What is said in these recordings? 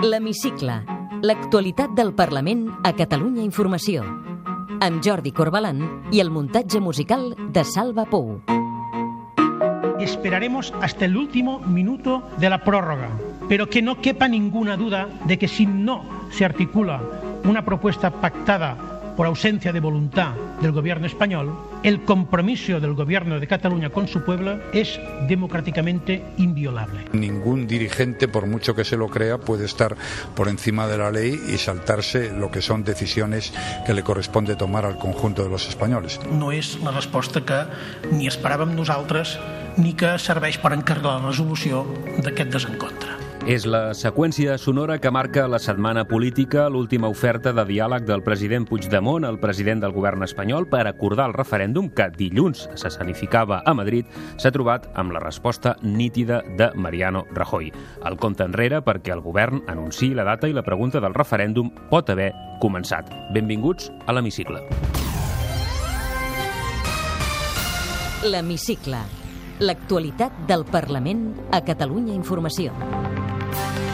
L'Hemicicle. L'actualitat del Parlament a Catalunya Informació. Amb Jordi Corbalan i el muntatge musical de Salva Pou. Esperaremos hasta el último minuto de la prórroga, pero que no quepa ninguna duda de que si no se articula una propuesta pactada por ausencia de voluntad del gobierno español, el compromiso del gobierno de Cataluña con su pueblo es democráticamente inviolable. Ningún dirigente, por mucho que se lo crea, puede estar por encima de la ley y saltarse lo que son decisiones que le corresponde tomar al conjunto de los españoles. No és la resposta que ni esperàvem nosaltres ni que serveix per encarregar la resolució d'aquest desencontre. És la seqüència sonora que marca la setmana política, l'última oferta de diàleg del president Puigdemont al president del govern espanyol per acordar el referèndum que dilluns s'escenificava a Madrid s'ha trobat amb la resposta nítida de Mariano Rajoy. El compte enrere perquè el govern anunciï la data i la pregunta del referèndum pot haver començat. Benvinguts a l'Hemicicle. L'Hemicicle. L'actualitat del Parlament a Catalunya Informació. Bye.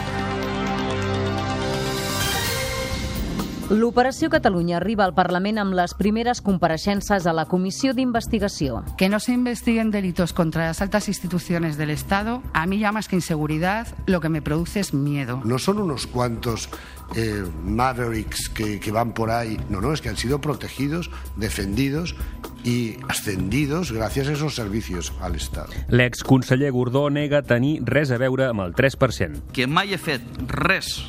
L'Operació Catalunya arriba al Parlament amb les primeres compareixences a la Comissió d'Investigació. Que no se investiguen delitos contra las altas instituciones del Estado, a mí ya más que inseguridad, lo que me produce es miedo. No son unos cuantos eh, mavericks que, que van por ahí, no, no, es que han sido protegidos, defendidos y ascendidos gràcies a esos servicios al Estado. L'exconseller Gordó nega tenir res a veure amb el 3%. que mai he fet res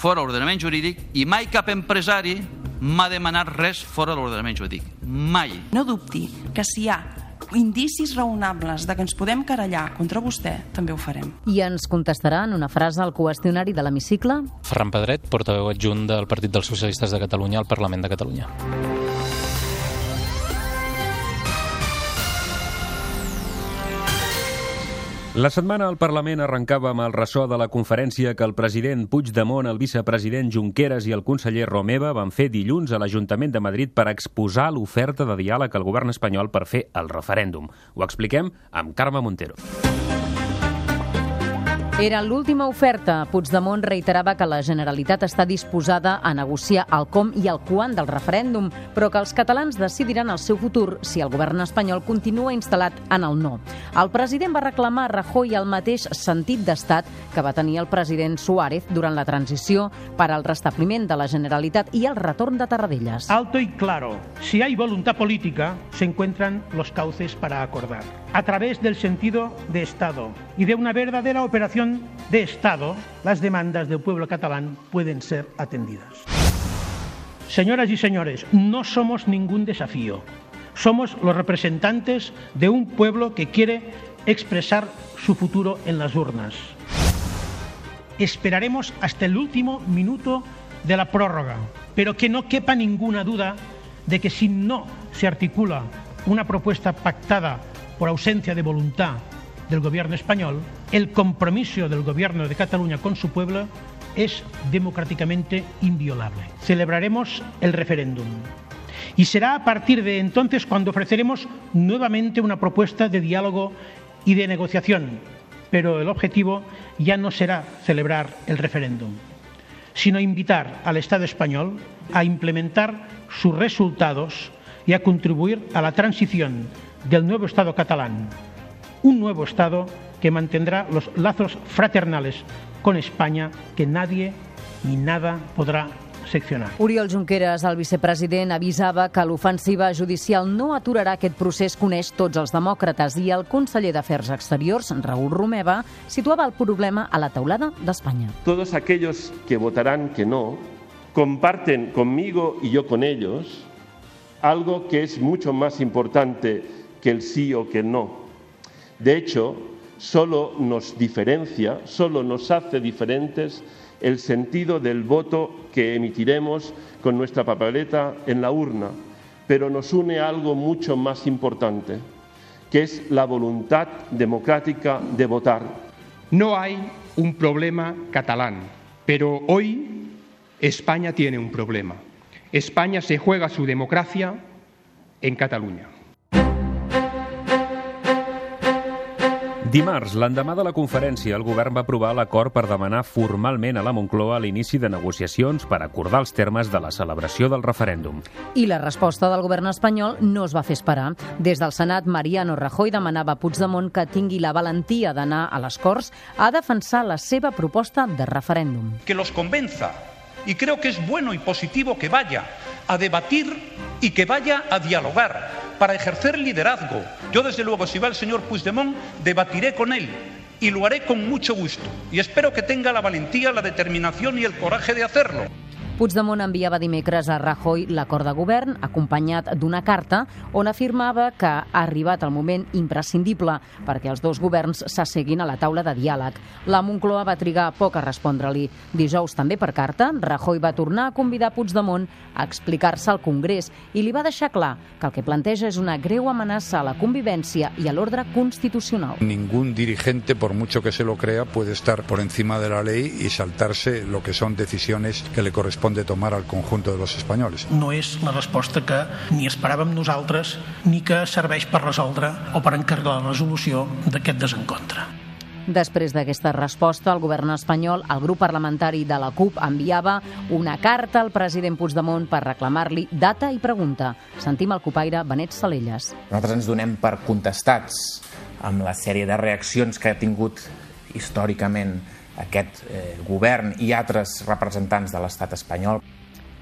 fora l'ordenament jurídic i mai cap empresari m'ha demanat res fora l'ordenament jurídic. Mai. No dubti que si hi ha indicis raonables de que ens podem querellar contra vostè, també ho farem. I ens contestarà en una frase al qüestionari de l'hemicicle Ferran Pedret, portaveu adjunt del Partit dels Socialistes de Catalunya al Parlament de Catalunya. La setmana al Parlament arrencava amb el ressò de la conferència que el president Puigdemont, el vicepresident Junqueras i el conseller Romeva van fer dilluns a l'Ajuntament de Madrid per exposar l'oferta de diàleg al govern espanyol per fer el referèndum. Ho expliquem amb Carme Montero. Era l'última oferta. Puigdemont reiterava que la Generalitat està disposada a negociar el com i el quan del referèndum, però que els catalans decidiran el seu futur si el govern espanyol continua instal·lat en el no. El president va reclamar a Rajoy el mateix sentit d'estat que va tenir el president Suárez durant la transició per al restabliment de la Generalitat i el retorn de Tarradellas. Alto y claro, si hay voluntad política, se encuentran los cauces para acordar. A través del sentido de Estado y de una verdadera operación de Estado, las demandas del pueblo catalán pueden ser atendidas. Señoras y señores, no somos ningún desafío. Somos los representantes de un pueblo que quiere expresar su futuro en las urnas. Esperaremos hasta el último minuto de la prórroga, pero que no quepa ninguna duda de que si no se articula una propuesta pactada por ausencia de voluntad del gobierno español, el compromiso del gobierno de Cataluña con su pueblo es democráticamente inviolable. Celebraremos el referéndum. Y será a partir de entonces cuando ofreceremos nuevamente una propuesta de diálogo y de negociación, pero el objetivo ya no será celebrar el referéndum, sino invitar al Estado español a implementar sus resultados y a contribuir a la transición del nuevo Estado catalán, un nuevo Estado que mantendrá los lazos fraternales con España que nadie ni nada podrá seccionar. Oriol Junqueras, el vicepresident, avisava que l'ofensiva judicial no aturarà aquest procés que uneix tots els demòcrates i el conseller d'Afers Exteriors, Raúl Romeva, situava el problema a la taulada d'Espanya. Todos aquellos que votarán que no comparten conmigo y yo con ellos algo que es mucho más importante que el sí o que el no. De hecho, solo nos diferencia, solo nos hace diferentes el sentido del voto que emitiremos con nuestra papeleta en la urna, pero nos une algo mucho más importante, que es la voluntad democrática de votar. No hay un problema catalán, pero hoy España tiene un problema. España se juega su democracia en Cataluña. Dimarts, l'endemà de la conferència, el govern va aprovar l'acord per demanar formalment a la Moncloa l'inici de negociacions per acordar els termes de la celebració del referèndum. I la resposta del govern espanyol no es va fer esperar. Des del Senat, Mariano Rajoy demanava a Puigdemont que tingui la valentia d'anar a les Corts a defensar la seva proposta de referèndum. Que los convenza y creo que es bueno y positivo que vaya a debatir y que vaya a dialogar para ejercer liderazgo. Yo, desde luego, si va el señor Puigdemont, debatiré con él y lo haré con mucho gusto. Y espero que tenga la valentía, la determinación y el coraje de hacerlo. Puigdemont enviava dimecres a Rajoy l'acord de govern, acompanyat d'una carta on afirmava que ha arribat el moment imprescindible perquè els dos governs s'asseguin a la taula de diàleg. La Moncloa va trigar poc a respondre-li. Dijous, també per carta, Rajoy va tornar a convidar Puigdemont a explicar-se al Congrés i li va deixar clar que el que planteja és una greu amenaça a la convivència i a l'ordre constitucional. Ningún dirigente, por mucho que se lo crea, puede estar por encima de la ley y saltarse lo que son decisiones que le corresponden de tomar al conjunto de los españoles. No és la resposta que ni esperàvem nosaltres ni que serveix per resoldre o per encargar la resolució d'aquest desencontre. Després d'aquesta resposta, el govern espanyol, el grup parlamentari de la CUP, enviava una carta al president Puigdemont per reclamar-li data i pregunta. Sentim el copaire Benet Salelles. Nosaltres ens donem per contestats amb la sèrie de reaccions que ha tingut històricament aquest eh, govern i altres representants de l'estat espanyol.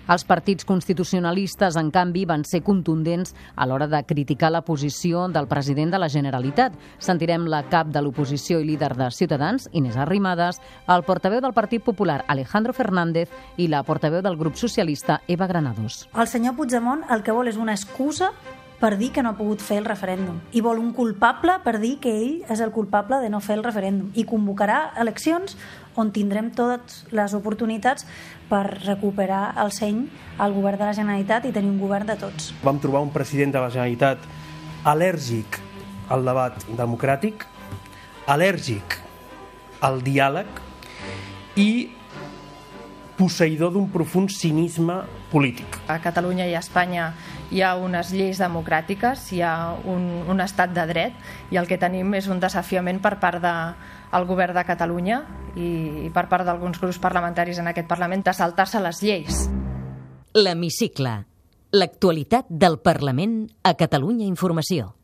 Els partits constitucionalistes, en canvi, van ser contundents a l'hora de criticar la posició del president de la Generalitat. Sentirem la cap de l'oposició i líder de Ciutadans, Inés Arrimadas, el portaveu del Partit Popular, Alejandro Fernández, i la portaveu del grup socialista, Eva Granados. El senyor Puigdemont el que vol és una excusa per dir que no ha pogut fer el referèndum i vol un culpable per dir que ell és el culpable de no fer el referèndum i convocarà eleccions on tindrem totes les oportunitats per recuperar el seny al govern de la Generalitat i tenir un govern de tots. Vam trobar un president de la Generalitat al·lèrgic al debat democràtic, al·lèrgic al diàleg i posseïdor d'un profund cinisme polític. A Catalunya i a Espanya hi ha unes lleis democràtiques, hi ha un, un estat de dret i el que tenim és un desafiament per part del de, govern de Catalunya i, i per part d'alguns grups parlamentaris en aquest Parlament de saltar-se les lleis. L'Hemicicle. L'actualitat del Parlament a Catalunya Informació.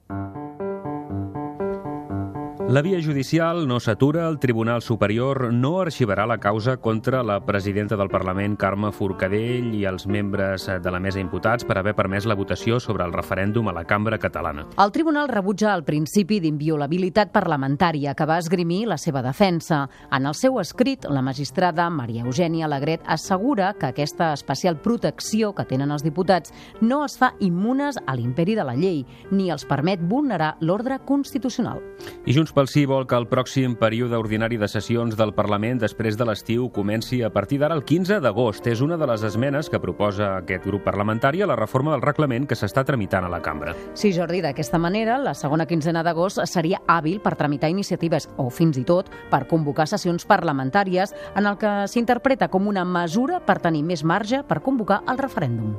La via judicial no s'atura, el Tribunal Superior no arxivarà la causa contra la presidenta del Parlament, Carme Forcadell, i els membres de la mesa imputats per haver permès la votació sobre el referèndum a la cambra catalana. El Tribunal rebutja el principi d'inviolabilitat parlamentària que va esgrimir la seva defensa. En el seu escrit, la magistrada Maria Eugènia Alegret assegura que aquesta especial protecció que tenen els diputats no els fa immunes a l'imperi de la llei, ni els permet vulnerar l'ordre constitucional. I Junts pel Sí vol que el pròxim període ordinari de sessions del Parlament després de l'estiu comenci a partir d'ara el 15 d'agost. És una de les esmenes que proposa aquest grup parlamentari a la reforma del reglament que s'està tramitant a la cambra. Sí, Jordi, d'aquesta manera, la segona quinzena d'agost seria hàbil per tramitar iniciatives o fins i tot per convocar sessions parlamentàries en el que s'interpreta com una mesura per tenir més marge per convocar el referèndum.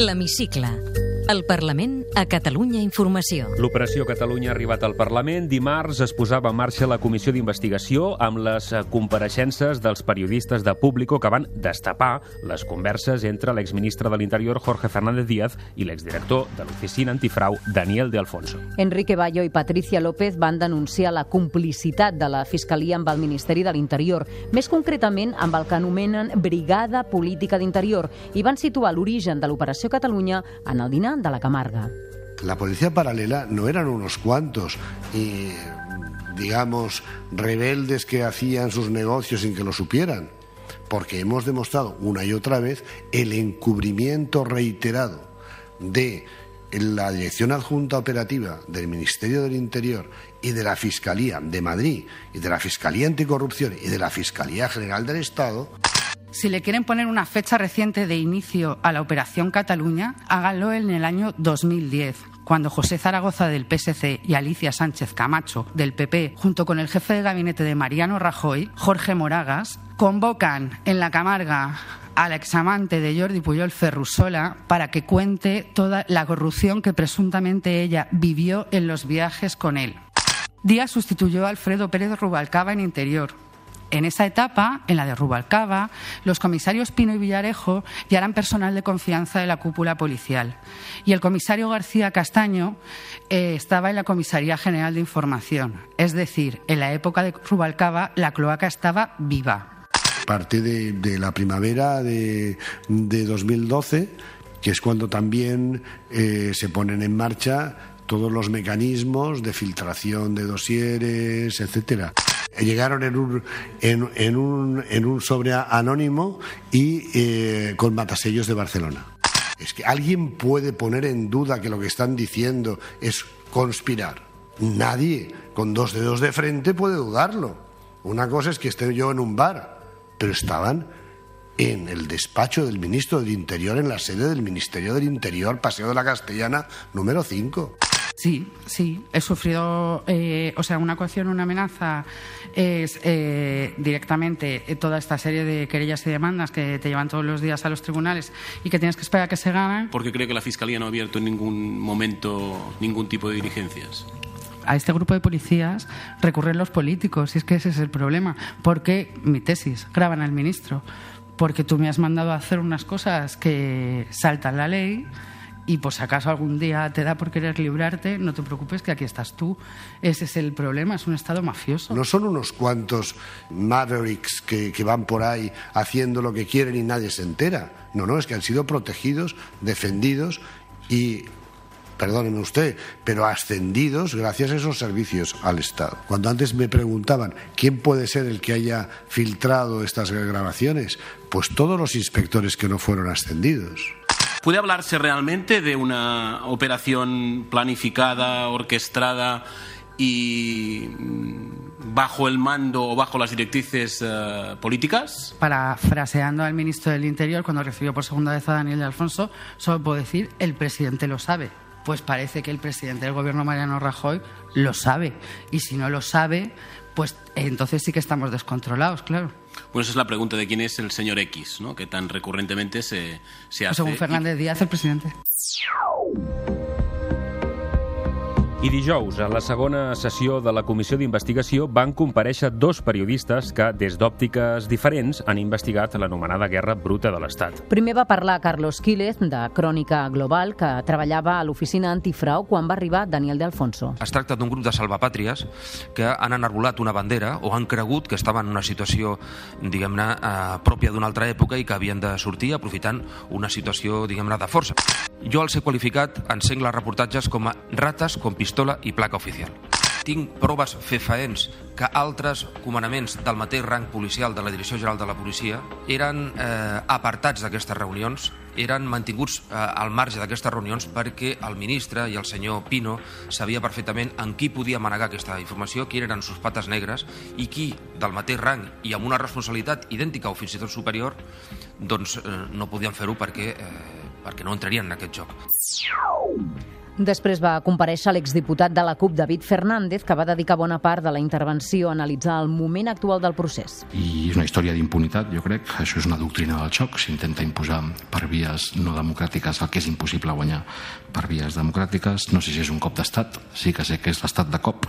L'Hemicicle el Parlament a Catalunya Informació. L'Operació Catalunya ha arribat al Parlament. Dimarts es posava en marxa la comissió d'investigació amb les compareixences dels periodistes de Público que van destapar les converses entre l'exministre de l'Interior Jorge Fernández Díaz i l'exdirector de l'Oficina Antifrau Daniel de Alfonso. Enrique Bayo i Patricia López van denunciar la complicitat de la Fiscalia amb el Ministeri de l'Interior, més concretament amb el que anomenen Brigada Política d'Interior, i van situar l'origen de l'Operació Catalunya en el dinar de la Camarga. La policía paralela no eran unos cuantos y, digamos, rebeldes que hacían sus negocios sin que lo supieran, porque hemos demostrado una y otra vez el encubrimiento reiterado de la Dirección Adjunta Operativa del Ministerio del Interior y de la Fiscalía de Madrid y de la Fiscalía Anticorrupción y de la Fiscalía General del Estado si le quieren poner una fecha reciente de inicio a la Operación Cataluña, háganlo en el año 2010, cuando José Zaragoza del PSC y Alicia Sánchez Camacho del PP, junto con el jefe de gabinete de Mariano Rajoy, Jorge Moragas, convocan en la Camarga a la examante de Jordi Puyol Ferrusola para que cuente toda la corrupción que presuntamente ella vivió en los viajes con él. Díaz sustituyó a Alfredo Pérez Rubalcaba en Interior. En esa etapa, en la de Rubalcaba, los comisarios Pino y Villarejo ya eran personal de confianza de la cúpula policial. Y el comisario García Castaño eh, estaba en la Comisaría General de Información. Es decir, en la época de Rubalcaba, la cloaca estaba viva. Parte de, la primavera de, de 2012, que es cuando también eh, se ponen en marcha todos los mecanismos de filtración de dosieres, etcétera. Llegaron en un, en, en un, en un sobre anónimo y eh, con matasellos de Barcelona. Es que alguien puede poner en duda que lo que están diciendo es conspirar. Nadie con dos dedos de frente puede dudarlo. Una cosa es que esté yo en un bar, pero estaban en el despacho del ministro del Interior, en la sede del Ministerio del Interior, Paseo de la Castellana, número 5. Sí, sí, he sufrido, eh, o sea, una coacción, una amenaza es eh, directamente toda esta serie de querellas y demandas que te llevan todos los días a los tribunales y que tienes que esperar a que se ganen. ¿Por qué cree que la Fiscalía no ha abierto en ningún momento ningún tipo de diligencias? a este grupo de policías recurren los políticos, y es que ese es el problema. Porque, mi tesis, graban al ministro, porque tú me has mandado a hacer unas cosas que saltan la ley y pues acaso algún día te da por querer librarte, no te preocupes que aquí estás tú. Ese es el problema, es un Estado mafioso. No son unos cuantos mavericks que, que, van por ahí haciendo lo que quieren y nadie se entera. No, no, es que han sido protegidos, defendidos y perdóneme usted, pero ascendidos gracias a esos servicios al Estado. Cuando antes me preguntaban quién puede ser el que haya filtrado estas grabaciones, pues todos los inspectores que no fueron ascendidos. ¿Puede hablarse realmente de una operación planificada, orquestada y bajo el mando o bajo las directrices uh, políticas? Parafraseando al ministro del Interior cuando recibió por segunda vez a Daniel de Alfonso, solo puedo decir el presidente lo sabe pues parece que el presidente del gobierno, Mariano Rajoy, lo sabe. Y si no lo sabe, pues entonces sí que estamos descontrolados, claro. Bueno, esa es la pregunta de quién es el señor X, ¿no? que tan recurrentemente se, se hace. Según Fernández Díaz, el presidente. I dijous, a la segona sessió de la comissió d'investigació, van compareixer dos periodistes que, des d'òptiques diferents, han investigat l'anomenada guerra bruta de l'Estat. Primer va parlar Carlos Quílez, de Crònica Global, que treballava a l'oficina antifrau quan va arribar Daniel de Alfonso. Es tracta d'un grup de salvapàtries que han enarbolat una bandera o han cregut que estaven en una situació, diguem-ne, eh, pròpia d'una altra època i que havien de sortir aprofitant una situació, diguem-ne, de força. Jo els he qualificat en sengles reportatges com a rates com pistola i placa oficial. Tinc proves fefaents que altres comandaments del mateix rang policial de la Direcció General de la Policia eren eh, apartats d'aquestes reunions, eren mantinguts eh, al marge d'aquestes reunions perquè el ministre i el senyor Pino sabia perfectament en qui podia manegar aquesta informació, qui eren sus pates negres i qui, del mateix rang i amb una responsabilitat idèntica o fins i tot superior, doncs eh, no podien fer-ho perquè, eh, perquè no entrarien en aquest joc. Després va compareixer l'exdiputat de la CUP, David Fernández, que va dedicar bona part de la intervenció a analitzar el moment actual del procés. I és una història d'impunitat, jo crec. Això és una doctrina del xoc. S'intenta imposar per vies no democràtiques el que és impossible guanyar per vies democràtiques. No sé si és un cop d'estat, sí que sé que és l'estat de cop.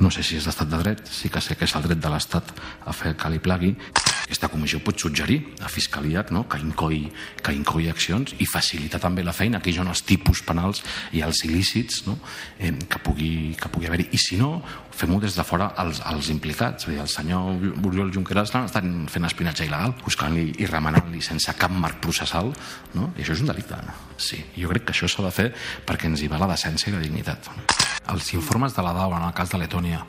No sé si és l'estat de dret, sí que sé que és el dret de l'estat a fer el que li plagui. Aquesta comissió pot suggerir a Fiscalia no? que, incoi, que incoi accions i facilitar també la feina, hi ha els tipus penals i els il·lícits no? eh, que pugui, que pugui haver-hi. I si no, fem-ho des de fora als, als implicats. Vull dir, el senyor Oriol Junqueras estan fent espinatge il·legal, buscant-li i remenant-li sense cap marc processal, no? i això és un delicte. Sí, jo crec que això s'ha de fer perquè ens hi va la decència i la dignitat. Els informes de la DAO en el cas de Letònia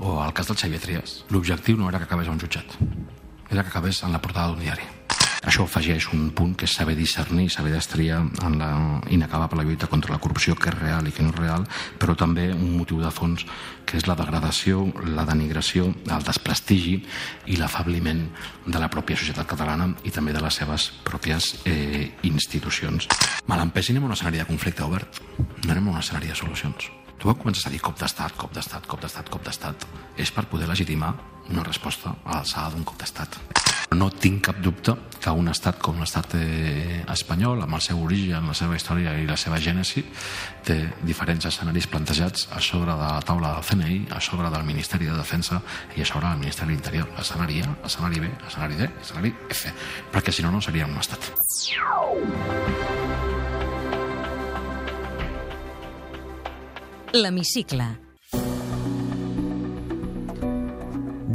o el cas del Xavier Trias, l'objectiu no era que acabés a un jutjat, era que acabés en la portada d'un diari. Això afegeix un punt que és saber discernir, saber destriar en la inacabable lluita contra la corrupció, que és real i que no és real, però també un motiu de fons que és la degradació, la denigració, el desprestigi i l'afabliment de la pròpia societat catalana i també de les seves pròpies eh, institucions. Malampès anem a un escenari de conflicte obert, no anem a un escenari de solucions. Tu comences a dir cop d'estat, cop d'estat, cop d'estat, cop d'estat, és per poder legitimar una resposta a l'alçada d'un cop d'estat. No tinc cap dubte que un estat com l'estat eh, espanyol, amb el seu origen, la seva història i la seva gènesi, té diferents escenaris plantejats a sobre de la taula del CNI, a sobre del Ministeri de Defensa i a sobre del Ministeri de l'Interior. Escenari A, escenari B, escenari D, escenari F, perquè si no, no seria un estat. L'hemicicle.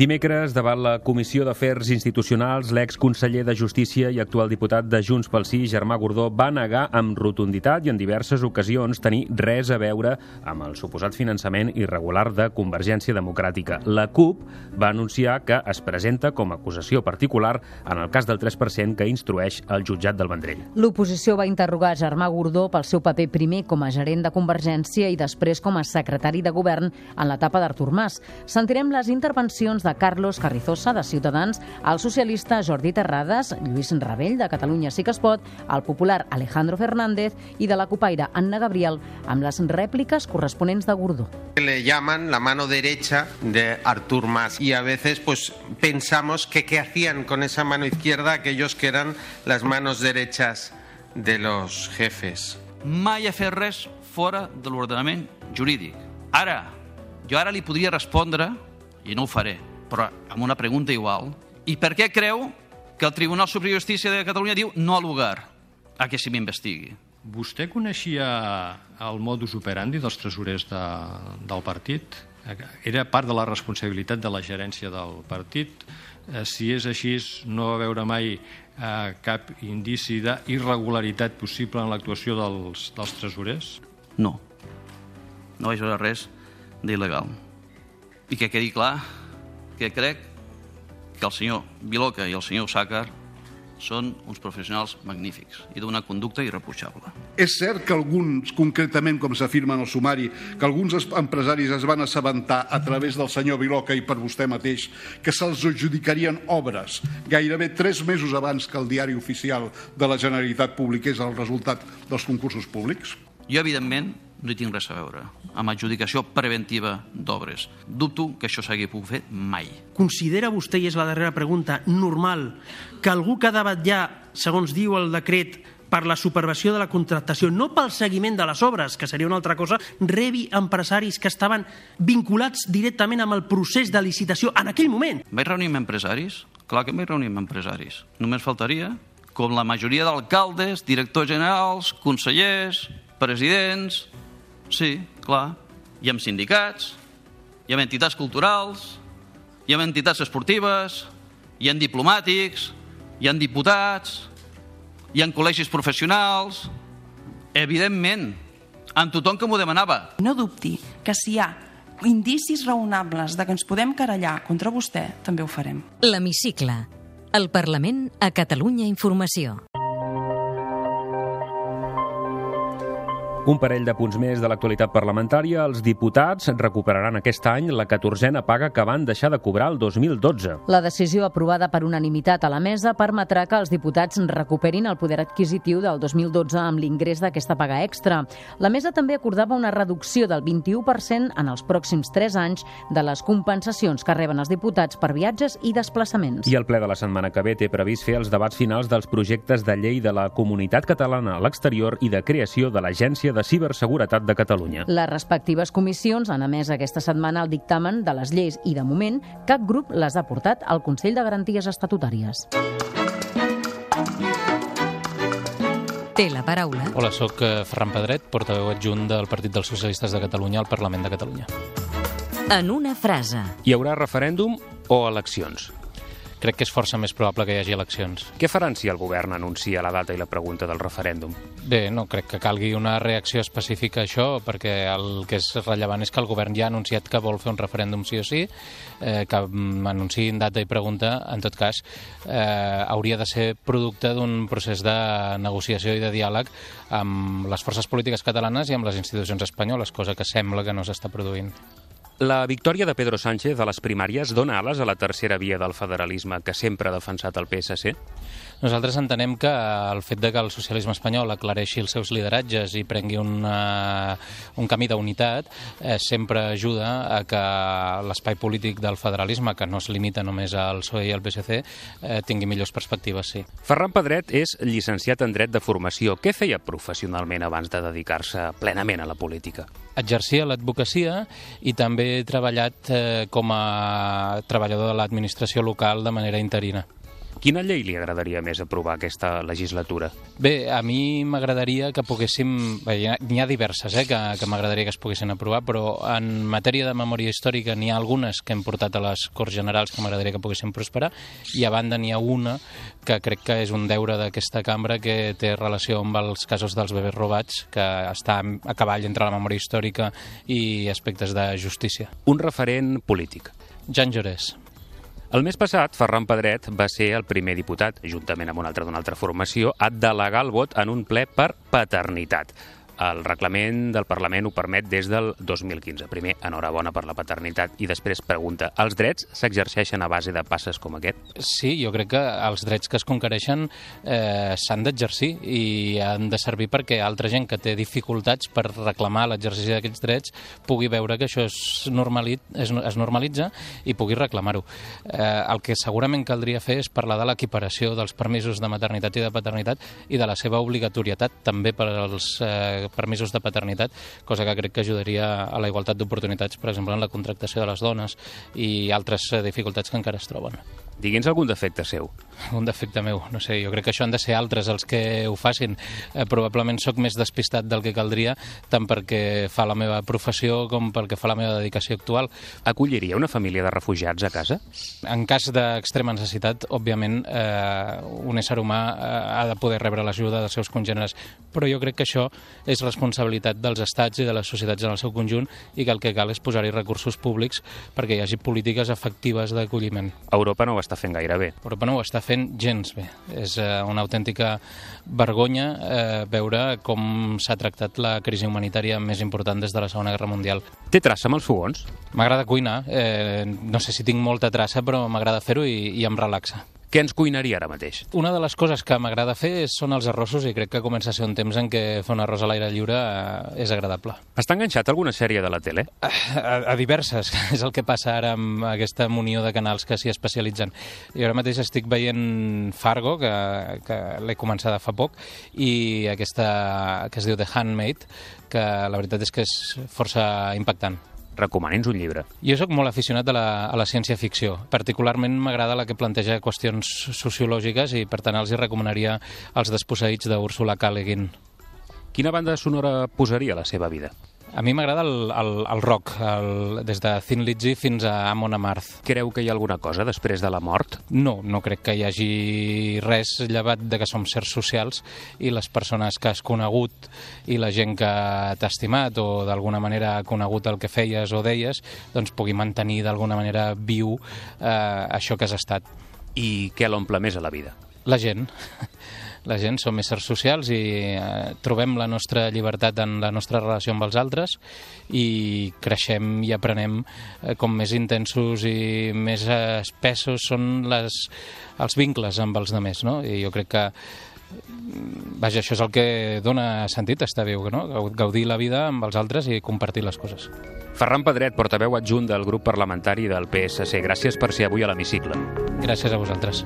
Dimecres, davant la Comissió d'Afers Institucionals, l'exconseller de Justícia i actual diputat de Junts pel Sí, Germà Gordó, va negar amb rotunditat i en diverses ocasions tenir res a veure amb el suposat finançament irregular de Convergència Democràtica. La CUP va anunciar que es presenta com a acusació particular en el cas del 3% que instrueix el jutjat del Vendrell. L'oposició va interrogar Germà Gordó pel seu paper primer com a gerent de Convergència i després com a secretari de govern en l'etapa d'Artur Mas. Sentirem les intervencions de de Carlos Carrizosa, de Ciutadans, el socialista Jordi Terrades, Lluís Rebell, de Catalunya Sí que es pot, el popular Alejandro Fernández i de la copaire Anna Gabriel, amb les rèpliques corresponents de Gordó. Le llaman la mano derecha de Artur Mas y a veces pues pensamos que qué hacían con esa mano izquierda aquellos que eran las manos derechas de los jefes. Mai ha fet res fora de l'ordenament jurídic. Ara, jo ara li podria respondre, i no ho faré, però amb una pregunta igual. I per què creu que el Tribunal Superior de Justícia de Catalunya diu no al lugar a que se m'investigui? Vostè coneixia el modus operandi dels tresorers de, del partit? Era part de la responsabilitat de la gerència del partit? Eh, si és així, no va veure mai eh, cap indici d'irregularitat possible en l'actuació dels, dels tresorers? No. No vaig veure res d'il·legal. I que quedi clar que crec que el senyor Viloca i el senyor Sàcar són uns professionals magnífics i d'una conducta irreprotxable. És cert que alguns, concretament, com s'afirma en el sumari, que alguns empresaris es van assabentar a través del senyor Viloca i per vostè mateix que se'ls adjudicarien obres gairebé tres mesos abans que el diari oficial de la Generalitat publiqués el resultat dels concursos públics? Jo, evidentment, no hi tinc res a veure amb adjudicació preventiva d'obres. Dubto que això s'hagi pogut fer mai. Considera vostè, i és la darrera pregunta, normal que algú que ha de vetllar, segons diu el decret, per la supervisió de la contractació, no pel seguiment de les obres, que seria una altra cosa, rebi empresaris que estaven vinculats directament amb el procés de licitació en aquell moment. Vaig reunir amb empresaris? Clar que em vaig reunir amb empresaris. Només faltaria, com la majoria d'alcaldes, directors generals, consellers, presidents, Sí, clar. Hi ha sindicats, hi ha entitats culturals, hi ha entitats esportives, hi ha diplomàtics, hi ha diputats, hi ha col·legis professionals... Evidentment, amb tothom que m'ho demanava. No dubti que si hi ha indicis raonables de que ens podem carallar contra vostè, també ho farem. L'hemicicle. El Parlament a Catalunya Informació. Un parell de punts més de l'actualitat parlamentària. Els diputats recuperaran aquest any la catorzena paga que van deixar de cobrar el 2012. La decisió aprovada per unanimitat a la mesa permetrà que els diputats recuperin el poder adquisitiu del 2012 amb l'ingrés d'aquesta paga extra. La mesa també acordava una reducció del 21% en els pròxims 3 anys de les compensacions que reben els diputats per viatges i desplaçaments. I el ple de la setmana que ve té previst fer els debats finals dels projectes de llei de la comunitat catalana a l'exterior i de creació de l'Agència de Ciberseguretat de Catalunya. Les respectives comissions han emès aquesta setmana el dictamen de les lleis i, de moment, cap grup les ha portat al Consell de Garanties Estatutàries. Té la paraula. Hola, sóc eh, Ferran Pedret, portaveu adjunt del Partit dels Socialistes de Catalunya al Parlament de Catalunya. En una frase. Hi haurà referèndum o eleccions? Crec que és força més probable que hi hagi eleccions. Què faran si el govern anuncia la data i la pregunta del referèndum? Bé, no crec que calgui una reacció específica a això, perquè el que és rellevant és que el govern ja ha anunciat que vol fer un referèndum sí o sí, eh, que anunciïn data i pregunta, en tot cas, eh, hauria de ser producte d'un procés de negociació i de diàleg amb les forces polítiques catalanes i amb les institucions espanyoles, cosa que sembla que no s'està produint. La victòria de Pedro Sánchez a les primàries dona ales a la tercera via del federalisme que sempre ha defensat el PSC? Nosaltres entenem que el fet de que el socialisme espanyol aclareixi els seus lideratges i prengui un, uh, un camí d'unitat eh, sempre ajuda a que l'espai polític del federalisme, que no es limita només al PSOE i al PSC, eh, tingui millors perspectives, sí. Ferran Pedret és llicenciat en dret de formació. Què feia professionalment abans de dedicar-se plenament a la política? exercia l'advocacia i també he treballat eh, com a treballador de l'administració local de manera interina. Quina llei li agradaria més aprovar aquesta legislatura? Bé, a mi m'agradaria que poguéssim... N'hi ha diverses eh, que, que m'agradaria que es poguessin aprovar, però en matèria de memòria històrica n'hi ha algunes que hem portat a les Corts Generals que m'agradaria que poguessin prosperar, i a banda n'hi ha una que crec que és un deure d'aquesta cambra que té relació amb els casos dels bebès robats, que està a cavall entre la memòria històrica i aspectes de justícia. Un referent polític. Jan Llorés. El mes passat, Ferran Pedret va ser el primer diputat, juntament amb un altre d'una altra formació, a delegar el vot en un ple per paternitat. El reglament del Parlament ho permet des del 2015. Primer, enhorabona per la paternitat i després pregunta, els drets s'exerceixen a base de passes com aquest? Sí, jo crec que els drets que es conquereixen eh, s'han d'exercir i han de servir perquè altra gent que té dificultats per reclamar l'exercici d'aquests drets pugui veure que això es, normalit, es, es normalitza i pugui reclamar-ho. Eh, el que segurament caldria fer és parlar de l'equiparació dels permisos de maternitat i de paternitat i de la seva obligatorietat també per als eh, permisos de paternitat, cosa que crec que ajudaria a la igualtat d'oportunitats, per exemple, en la contractació de les dones i altres eh, dificultats que encara es troben. Digui'ns algun defecte seu. Un defecte meu, no sé, jo crec que això han de ser altres els que ho facin. Eh, probablement sóc més despistat del que caldria, tant perquè fa la meva professió com perquè fa la meva dedicació actual. Acolliria una família de refugiats a casa? En cas d'extrema necessitat, òbviament, eh, un ésser humà eh, ha de poder rebre l'ajuda dels seus congèneres, però jo crec que això és responsabilitat dels estats i de les societats en el seu conjunt i que el que cal és posar-hi recursos públics perquè hi hagi polítiques efectives d'acolliment. Europa no ho està fent gaire bé. Europa no ho està fent gens bé. És eh, una autèntica vergonya eh, veure com s'ha tractat la crisi humanitària més important des de la Segona Guerra Mundial. Té traça amb els fogons? M'agrada cuinar. Eh, no sé si tinc molta traça, però m'agrada fer-ho i, i em relaxa. Què ens cuinaria ara mateix? Una de les coses que m'agrada fer són els arrossos i crec que comença a ser un temps en què fer un arròs a l'aire lliure eh, és agradable. Està enganxat a alguna sèrie de la tele? A, a diverses, és el que passa ara amb aquesta munió de canals que s'hi especialitzen. I ara mateix estic veient Fargo, que, que l'he començada fa poc, i aquesta que es diu The Handmaid, que la veritat és que és força impactant recomani'ns un llibre. Jo sóc molt aficionat a la, a la ciència-ficció. Particularment m'agrada la que planteja qüestions sociològiques i, per tant, els hi recomanaria Els desposseïts d'Úrsula K. Le Guin. Quina banda sonora posaria a la seva vida? A mi m'agrada el, el, el rock, el, des de Thin Lizzy fins a Amon Amarth. Creu que hi ha alguna cosa després de la mort? No, no crec que hi hagi res llevat de que som sers socials i les persones que has conegut i la gent que t'ha estimat o d'alguna manera ha conegut el que feies o deies, doncs pugui mantenir d'alguna manera viu eh, això que has estat. I què l'omple més a la vida? La gent la gent som éssers socials i eh, trobem la nostra llibertat en la nostra relació amb els altres i creixem i aprenem eh, com més intensos i més espessos són les, els vincles amb els demés, no? I jo crec que vaja, això és el que dona sentit a estar viu, no? gaudir la vida amb els altres i compartir les coses. Ferran Pedret, portaveu adjunt del grup parlamentari del PSC. Gràcies per ser avui a l'hemicicle. Gràcies a vosaltres.